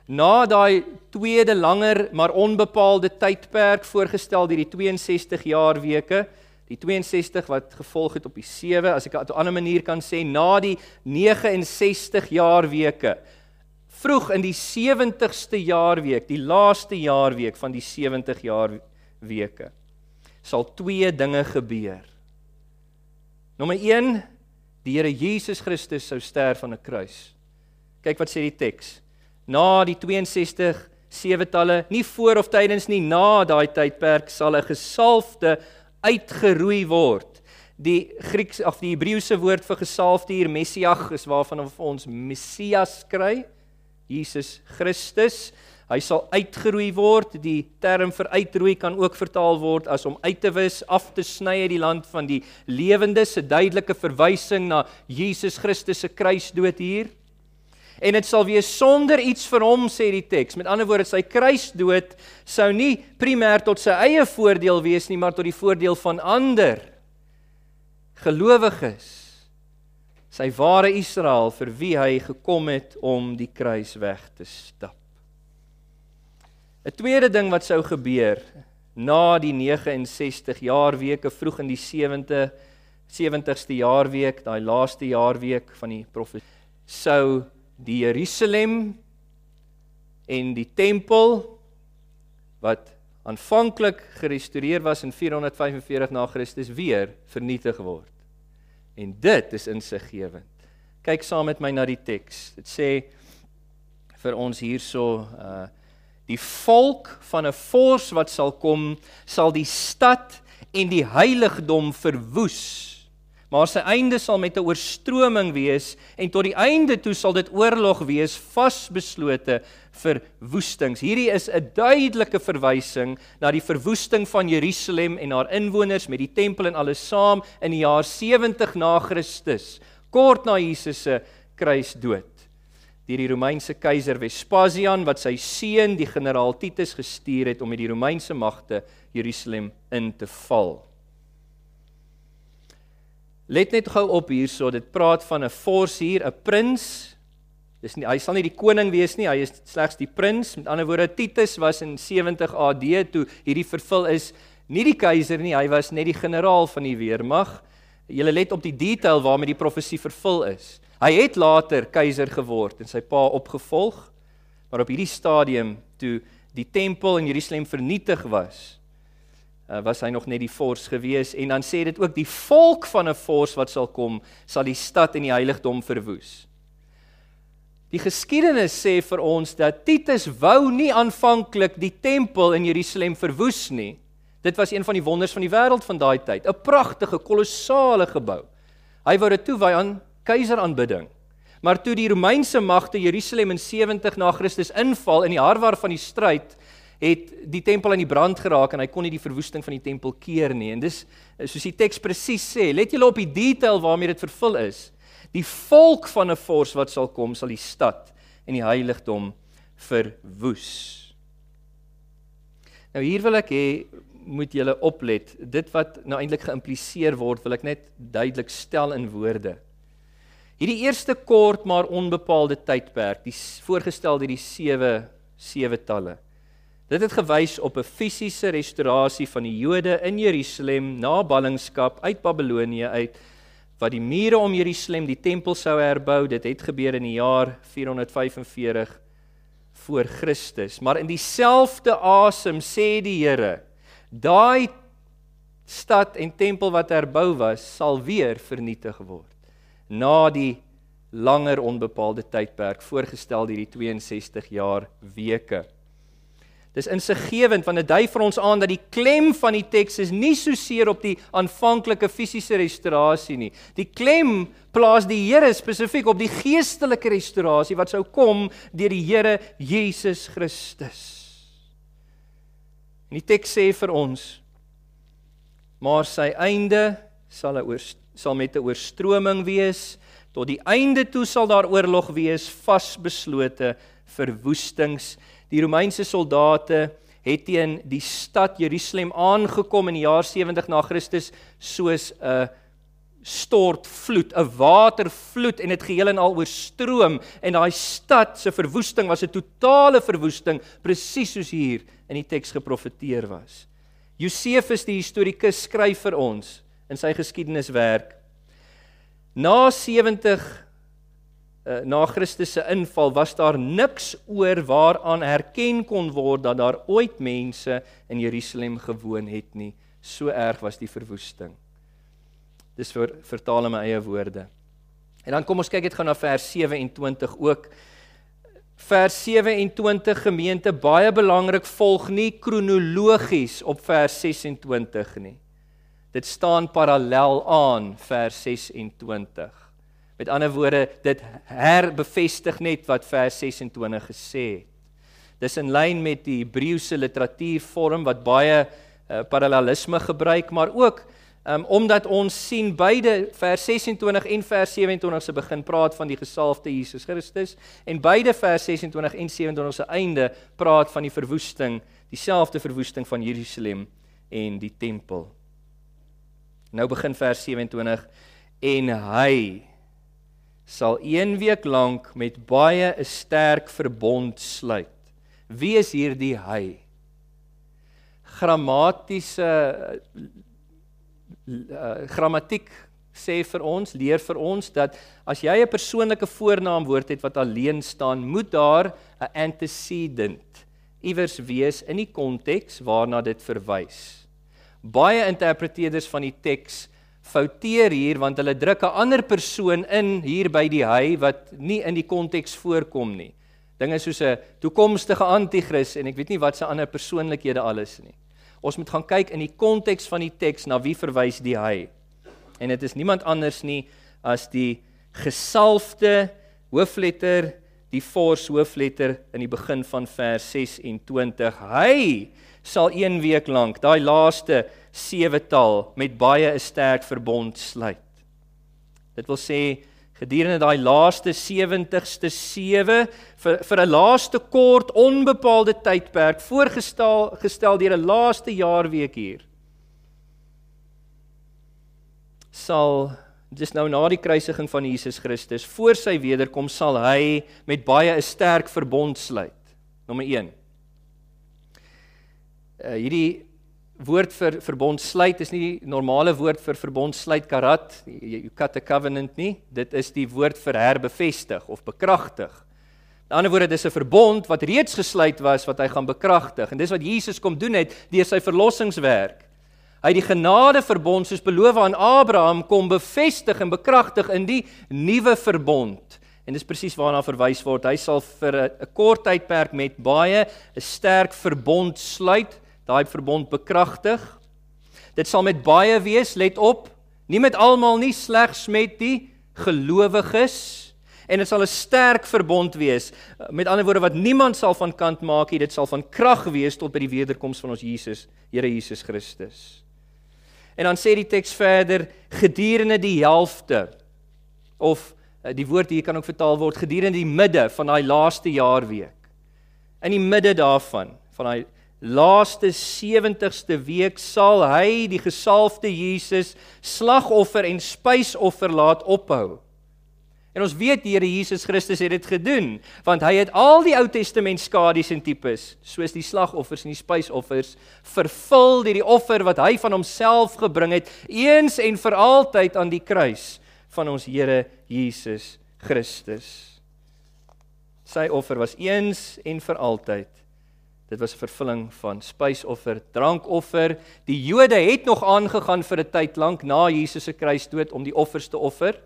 na daai tweede langer maar onbepaalde tydperk voorgestel deur die 62 jaar weke, die 62 wat gevolg het op die 7, as ek op 'n ander manier kan sê, na die 69 jaar weke vroeg in die 70ste jaarweek, die laaste jaarweek van die 70 jaar weke, sal twee dinge gebeur. Nommer 1, die Here Jesus Christus sou sterf aan 'n kruis. Kyk wat sê die teks. Na die 62 sewetalle, nie voor of tydens nie, na daai tydperk sal 'n gesalfde uitgeroei word. Die Grieks of die Hebreëse woord vir gesalfde hier Messias is waarvan ons Messias kry. Jesus Christus. Hy sal uitgeroei word. Die term vir uitroei kan ook vertaal word as om uit te wis, af te sny uit die land van die lewendes, 'n duidelike verwysing na Jesus Christus se kruisdood hier. En dit sal wees sonder iets vir hom sê die teks. Met ander woorde, sy kruisdood sou nie primêr tot sy eie voordeel wees nie, maar tot die voordeel van ander gelowiges sy ware Israel vir wie hy gekom het om die kruis weg te stap. 'n Tweede ding wat sou gebeur na die 69 jaar weke vroeg in die 70 70ste jaarweek, daai laaste jaarweek van die profesie, sou die Jerusalem en die tempel wat aanvanklik gerestoreer was in 445 na Christus weer vernietig word. En dit is insiggewend. Kyk saam met my na die teks. Dit sê vir ons hierso uh die volk van 'n vors wat sal kom, sal die stad en die heiligdom verwoes. Maar sy einde sal met 'n oorstroming wees en tot die einde toe sal dit oorlog wees vasbeslote vir woestings. Hierdie is 'n duidelike verwysing na die verwoesting van Jerusalem en haar inwoners met die tempel en alles saam in die jaar 70 na Christus, kort na Jesus se kruisdood. Deur die Romeinse keiser Vespasian wat sy seun die generaal Titus gestuur het om met die Romeinse magte Jerusalem in te val. Let net gou op hierso, dit praat van 'n vors hier, 'n prins Dis nie hy sal nie die koning wees nie, hy is slegs die prins. Met ander woorde Titus was in 70 AD toe hierdie vervul is, nie die keiser nie, hy was net die generaal van die weermag. Julle let op die detail waarmee die profesie vervul is. Hy het later keiser geword en sy pa opgevolg, maar op hierdie stadium toe die tempel in Jerusalem vernietig was, uh, was hy nog net die vors gewees en dan sê dit ook die volk van 'n vors wat sal kom, sal die stad en die heiligdom verwoes. Die geskiedenis sê vir ons dat Titus wou nie aanvanklik die tempel in Jerusalem verwoes nie. Dit was een van die wonders van die wêreld van daai tyd, 'n pragtige, kolossale gebou. Hy wou dit toewy aan keiseraanbidding. Maar toe die Romeinse magte Jerusalem in 70 na Christus inval in die harwar van die stryd, het die tempel aan die brand geraak en hy kon nie die verwoesting van die tempel keer nie. En dis soos die teks presies sê, let julle op die detail waarmee dit vervul is. Die volk van 'n vors wat sal kom, sal die stad en die heiligdom verwoes. Nou hier wil ek hê moet julle oplet. Dit wat nou eintlik geïmpliseer word, wil ek net duidelik stel in woorde. Hierdie eerste kort maar onbepaalde tydperk, die voorgestel deur die 7 sewe talle. Dit het gewys op 'n fisiese restaurasie van die Jode in Jerusalem na ballingskap uit Babelonie uit wat die mure om Jerusalem, die tempel sou herbou. Dit het gebeur in die jaar 445 voor Christus. Maar in dieselfde asem sê die Here, daai stad en tempel wat herbou was, sal weer vernietig word na die langer onbepaalde tydperk voorgestel deur die 62 jaar weke. Dis insiggewend want dit dui vir ons aan dat die klem van die teks is nie so seer op die aanvanklike fisiese restaurasie nie. Die klem plaas die Here spesifiek op die geestelike restaurasie wat sou kom deur die Here Jesus Christus. En die teks sê vir ons maar sy einde sal 'n sal met 'n oorstroming wees tot die einde toe sal daar oorlog wees vasbeslote verwoestings die Romeinse soldate het teen die stad Jerusalem aangekom in die jaar 70 na Christus soos 'n stortvloed, 'n watervloed en dit geheel en al oorstroom en daai stad se verwoesting was 'n totale verwoesting presies soos hier in die teks geprofeteer was. Josefus die historikus skryf vir ons in sy geskiedeniswerk na 70 uh, na Christus se inval was daar niks oor waaraan herken kon word dat daar ooit mense in Jerusalem gewoon het nie. So erg was die verwoesting. Dis vir vertaal in my eie woorde. En dan kom ons kyk net gou na vers 27 ook. Vers 27 gemeente baie belangrik volg nie kronologies op vers 26 nie. Dit staan parallel aan vers 26. Met ander woorde, dit herbevestig net wat vers 26 gesê het. Dis in lyn met die Hebreëse literatuurvorm wat baie uh, parallelisme gebruik, maar ook um, omdat ons sien beide vers 26 en vers 27 se begin praat van die gesalfde Jesus Christus en beide vers 26 en 27 se einde praat van die verwoesting, dieselfde verwoesting van Jerusalem en die tempel. Nou begin vers 27 en hy sal een week lank met baie 'n sterk verbond sluit. Wie is hierdie hy? Grammatiese uh, grammatiek sê vir ons, leer vir ons dat as jy 'n persoonlike voornaamwoord het wat alleen staan, moet daar 'n antecedent iewers wees in die konteks waarna dit verwys. Baie interpreteerders van die teks fouteer hier want hulle druk 'n ander persoon in hier by die hy wat nie in die konteks voorkom nie. Dinge soos 'n toekomstige anti-kris en ek weet nie wat se ander persoonlikhede alles nie. Ons moet gaan kyk in die konteks van die teks na wie verwys die hy. En dit is niemand anders nie as die gesalfde hoofletter, die force hoofletter in die begin van vers 26. Hy sal een week lank daai laaste sewe taal met baie 'n sterk verbond sluit. Dit wil sê gedurende daai laaste 70ste sewe vir vir 'n laaste kort onbepaalde tydperk voorgestel gestel deur 'n laaste jaarweek hier sal dis nou na die kruisiging van Jesus Christus voor sy wederkom sal hy met baie 'n sterk verbond sluit. Nommer 1. Uh hierdie woord vir verbond sluit is nie die normale woord vir verbond sluit karat, you cut a covenant nie. Dit is die woord vir herbevestig of bekragtig. In ander woorde, dis 'n verbond wat reeds gesluit was wat hy gaan bekragtig. En dis wat Jesus kom doen het deur sy verlossingswerk. Hy het die genade verbond soos beloof aan Abraham kom bevestig en bekragtig in die nuwe verbond. En dis presies waarna verwys word. Hy sal vir 'n kort tydperk met baie 'n sterk verbond sluit daai verbond bekragtig. Dit sal met baie wees, let op, nie met almal nie, slegs met die gelowiges en dit sal 'n sterk verbond wees. Met ander woorde wat niemand sal van kant maak nie, dit sal van krag wees tot by die wederkoms van ons Jesus, Here Jesus Christus. En dan sê die teks verder gedurende die helfte of Eh, die woord hier kan ook vertaal word gedurende die midde van daai laaste jaarweek. In die midde daarvan, van daai laaste 70ste week sal hy die gesalfde Jesus slagoffer en spysoffer laat ophou. En ons weet die Here Jesus Christus het dit gedoen, want hy het al die Ou Testament skadies en tipes, soos die slagoffers en die spysoffers, vervul deur die offer wat hy van homself gebring het, eens en vir altyd aan die kruis van ons Here Jesus Christus. Sy offer was eens en vir altyd. Dit was 'n vervulling van spysoffer, drankoffer. Die Jode het nog aangegaan vir 'n tyd lank na Jesus se kruisdood om die offers te offer.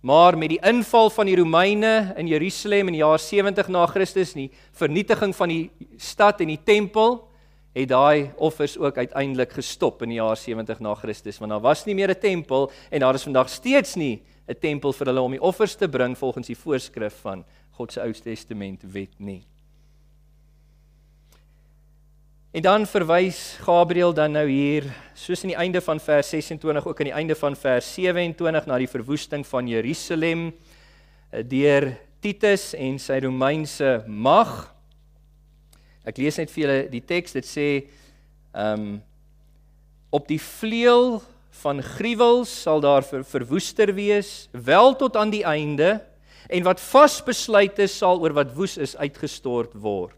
Maar met die inval van die Romeine in Jerusalem in die jaar 70 na Christus, die vernietiging van die stad en die tempel, het daai offers ook uiteindelik gestop in die jaar 70 na Christus, want daar was nie meer 'n tempel en daar is vandag steeds nie 'n tempel vir hulle om die offers te bring volgens die voorskrif van God se Ou Testament wet nie. En dan verwys Gabriël dan nou hier soos aan die einde van vers 26 ook aan die einde van vers 27 na die verwoesting van Jerusalem eh, deur Titus en sy Romeinse mag. Ek lees net vir julle die teks dit sê ehm um, op die vleuel van gruwels sal daar ver, verwoester wees wel tot aan die einde en wat vasbesluit is sal oor wat woes is uitgestort word.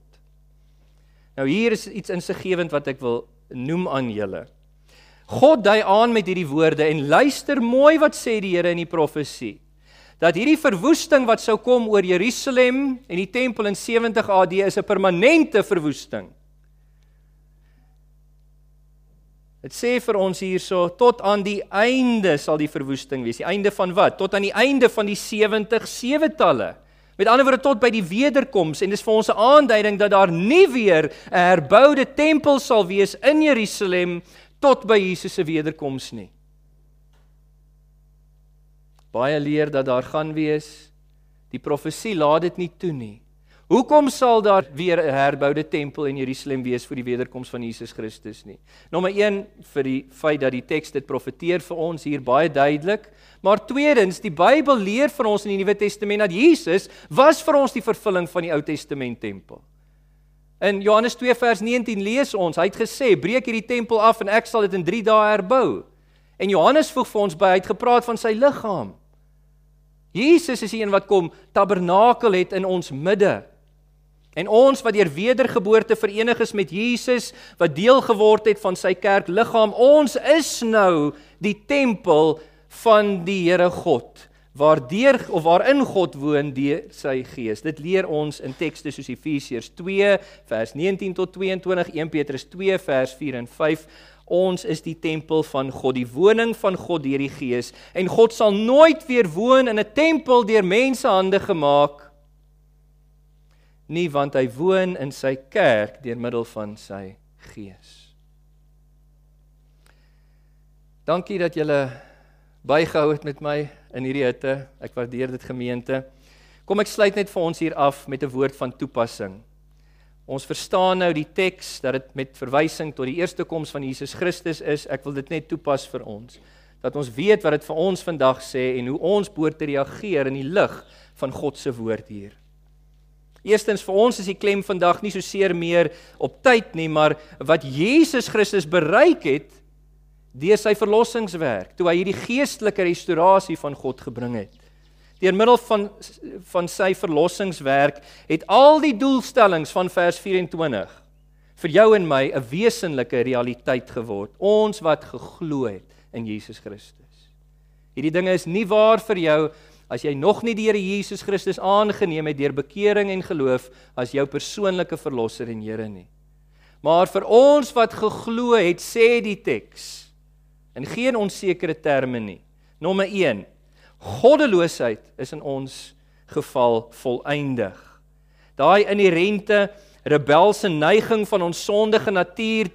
Nou hier is iets insiggewend wat ek wil noem aan julle. God dui aan met hierdie woorde en luister mooi wat sê die Here in die profesie. Dat hierdie verwoesting wat sou kom oor Jerusalem en die tempel in 70 AD is 'n permanente verwoesting. Dit sê vir ons hierso tot aan die einde sal die verwoesting wees. Die einde van wat? Tot aan die einde van die 70 sewetalle. Met ander woorde tot by die wederkoms en dis vir ons 'n aanduiding dat daar nie weer 'n herboude tempel sal wees in Jerusalem tot by Jesus se wederkoms nie. Baie leer dat daar gaan wees. Die profesie laat dit nie toe nie. Hoekom sal daar weer 'n herboude tempel in Jerusalem wees vir die wederkoms van Jesus Christus nie? Nommer 1 vir die feit dat die teks dit profeteer vir ons hier baie duidelik, maar tweedens, die Bybel leer vir ons in die Nuwe Testament dat Jesus was vir ons die vervulling van die Ou Testament tempel. In Johannes 2 vers 19 lees ons, hy het gesê, "Breek hierdie tempel af en ek sal dit in 3 dae herbou." En Johannes voeg vir ons by, hy het gepraat van sy liggaam. Jesus is die een wat kom tabernakel het in ons midde. En ons wat deur wedergeboorte verenig is met Jesus, wat deel geword het van sy kerk liggaam, ons is nou die tempel van die Here God, waardeur of waarin God woon deur sy Gees. Dit leer ons in tekste soos Efesiërs 2 vers 19 tot 22, 1 Petrus 2 vers 4 en 5. Ons is die tempel van God, die woning van God deur die Gees, en God sal nooit weer woon in 'n tempel deur mensehande gemaak nie want hy woon in sy kerk deur middel van sy gees. Dankie dat julle bygehou het met my in hierdie hitte. Ek waardeer dit gemeente. Kom ek sluit net vir ons hier af met 'n woord van toepassing. Ons verstaan nou die teks dat dit met verwysing tot die eerste koms van Jesus Christus is. Ek wil dit net toepas vir ons dat ons weet wat dit vir ons vandag sê en hoe ons behoort te reageer in die lig van God se woord hier. Eerstens vir ons is die klem vandag nie so seer meer op tyd nie, maar wat Jesus Christus bereik het deur sy verlossingswerk, toe hy hierdie geestelike restaurasie van God gebring het. Deur middel van van sy verlossingswerk het al die doelstellings van vers 24 vir jou en my 'n wesenlike realiteit geword. Ons wat geglo het in Jesus Christus. Hierdie dinge is nie waar vir jou as jy nog nie die Here Jesus Christus aangeneem het deur bekering en geloof as jou persoonlike verlosser en Here nie. Maar vir ons wat geglo het, sê die teks in geen onsekere terme nie. Nommer 1. Goddeloosheid is in ons geval volëindig. Daai inherente rebelse neiging van ons sondige natuur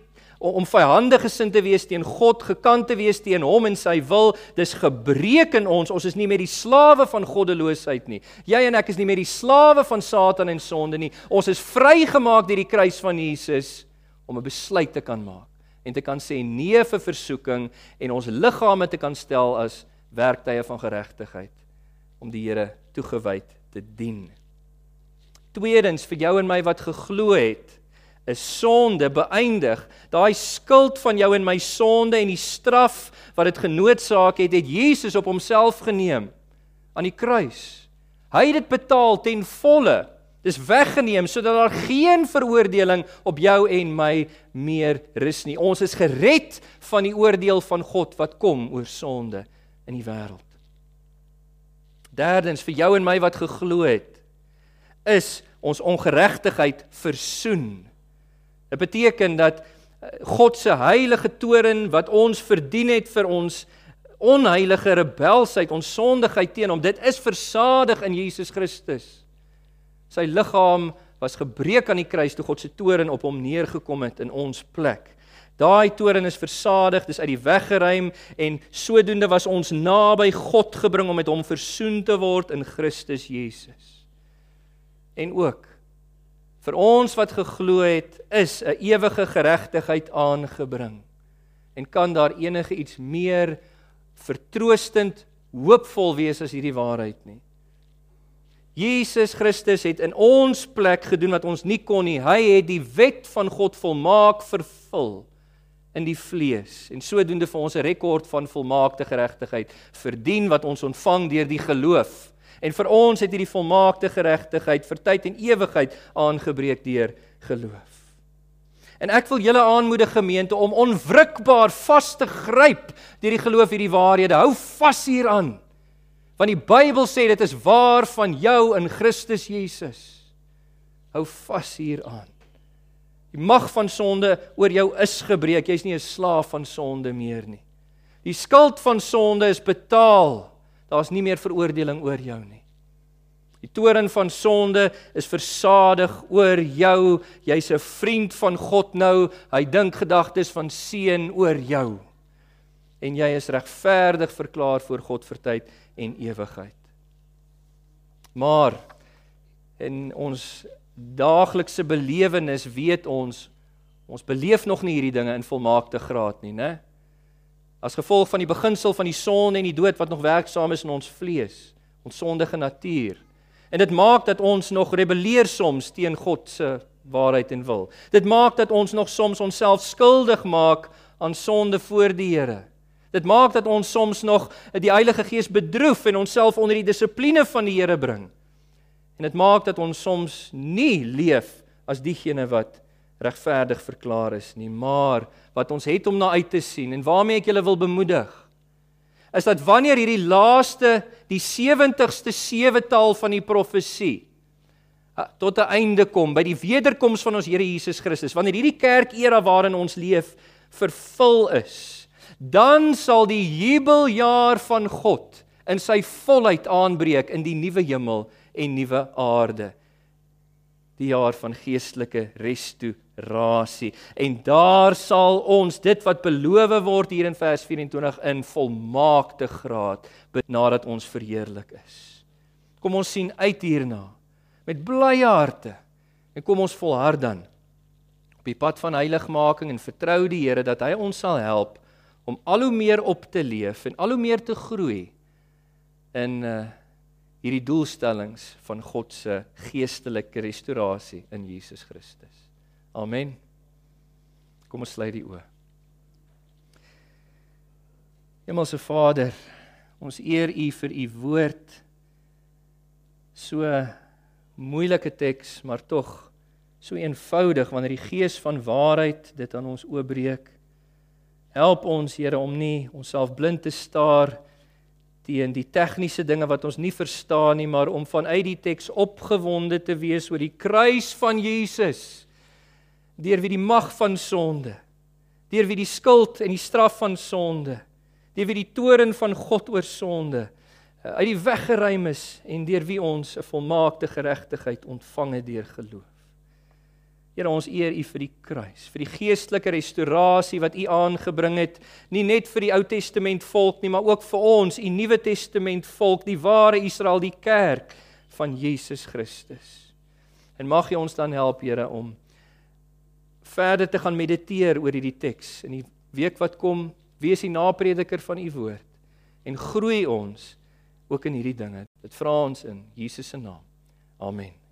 om vyhandig gesind te wees teen God, gekant te wees teen hom en sy wil, dis gebreek in ons. Ons is nie meer die slawe van goddeloosheid nie. Jy en ek is nie meer die slawe van Satan en sonde nie. Ons is vrygemaak deur die kruis van Jesus om 'n besluit te kan maak en te kan sê nee vir versoeking en ons liggame te kan stel as werktuie van geregtigheid om die Here toegewyd te dien. Tweedens vir jou en my wat geglo het, is sonde beëindig. Daai skuld van jou en my sonde en die straf wat dit genootsaak het, het Jesus op homself geneem aan die kruis. Hy het dit betaal ten volle. Dis weggeneem sodat daar geen veroordeling op jou en my meer rus nie. Ons is gered van die oordeel van God wat kom oor sonde in die wêreld. Derdens vir jou en my wat geglo het, is ons ongeregtigheid versoen. Dit beteken dat eh, God se heilige toren wat ons verdien het vir ons onheilige rebelsheid, ons sondigheid teen hom, dit is versadig in Jesus Christus. Sy liggaam was gebreek aan die kruis toe God se toren op hom neergekom het in ons plek. Daai toren is versadig, dis uit die weg geruim en sodoende was ons naby God gebring om met hom versoen te word in Christus Jesus. En ook vir ons wat geglo het, is 'n ewige geregtigheid aangebring. En kan daar enige iets meer vertroostend, hoopvol wees as hierdie waarheid nie? Jesus Christus het in ons plek gedoen wat ons nie kon nie. Hy het die wet van God volmaak vervul in die vlees en sodoende vir ons 'n rekord van volmaakte geregtigheid verdien wat ons ontvang deur die geloof. En vir ons het hierdie volmaakte geregtigheid vir tyd en ewigheid aangebreek deur geloof. En ek wil julle aanmoedig gemeente om onwrikbaar vas te gryp deur die geloof hierdie waarhede. Hou vas hieraan. Want die Bybel sê dit is waar van jou in Christus Jesus. Hou vas hieraan. Die mag van sonde oor jou is gebreek. Jy's nie 'n slaaf van sonde meer nie. Die skuld van sonde is betaal. Daar's nie meer veroordeling oor jou nie. Die toren van sonde is versadig oor jou. Jy's 'n vriend van God nou. Hy dink gedagtes van seën oor jou. En jy is regverdig verklaar voor God vir tyd en ewigheid. Maar in ons daaglikse belewenis weet ons ons beleef nog nie hierdie dinge in volmaakte graad nie, né? as gevolg van die beginsel van die sonde en die dood wat nog werksaam is in ons vlees, ons sondige natuur. En dit maak dat ons nog rebelleer soms teen God se waarheid en wil. Dit maak dat ons nog soms onsself skuldig maak aan sonde voor die Here. Dit maak dat ons soms nog die Heilige Gees bedroef en onsself onder die dissipline van die Here bring. En dit maak dat ons soms nie leef as diegene wat regverdig verklaar is nie, maar wat ons het om na uit te sien en waarmee ek julle wil bemoedig is dat wanneer hierdie laaste die 70ste sewetal van die profesie tot 'n einde kom by die wederkoms van ons Here Jesus Christus wanneer hierdie kerk era waarin ons leef vervul is dan sal die jubeljaar van God in sy volheid aanbreek in die nuwe hemel en nuwe aarde die jaar van geestelike restaurasie en daar sal ons dit wat beloof word hier in vers 24 in volmaakte graad nadat ons verheerlik is. Kom ons sien uit hierna met blye harte en kom ons volhard dan op die pad van heiligmaking en vertrou die Here dat hy ons sal help om al hoe meer op te leef en al hoe meer te groei in uh hierdie doelstellings van God se geestelike restaurasie in Jesus Christus. Amen. Kom ons sluit die oë. Hemelse Vader, ons eer U vir U woord. So moeilike teks, maar tog so eenvoudig wanneer die gees van waarheid dit aan ons oopbreek. Help ons Here om nie onsself blind te staar teen die tegniese dinge wat ons nie verstaan nie, maar om vanuit die teks opgewonde te wees oor die kruis van Jesus. Deur wie die mag van sonde, deur wie die skuld en die straf van sonde, deur wie die toren van God oor sonde eh, uit die weg geruim is en deur wie ons 'n volmaakte geregtigheid ontvang het deur geloof. Here ons eer U vir die kruis, vir die geestelike restaurasie wat U aangebring het, nie net vir die Ou Testament volk nie, maar ook vir ons, U Nuwe Testament volk, die ware Israel, die kerk van Jesus Christus. En mag U ons dan help, Here, om verder te gaan mediteer oor hierdie teks in die week wat kom, wees die naprediker van U woord en groei ons ook in hierdie dinge. Dit vra ons in Jesus se naam. Amen.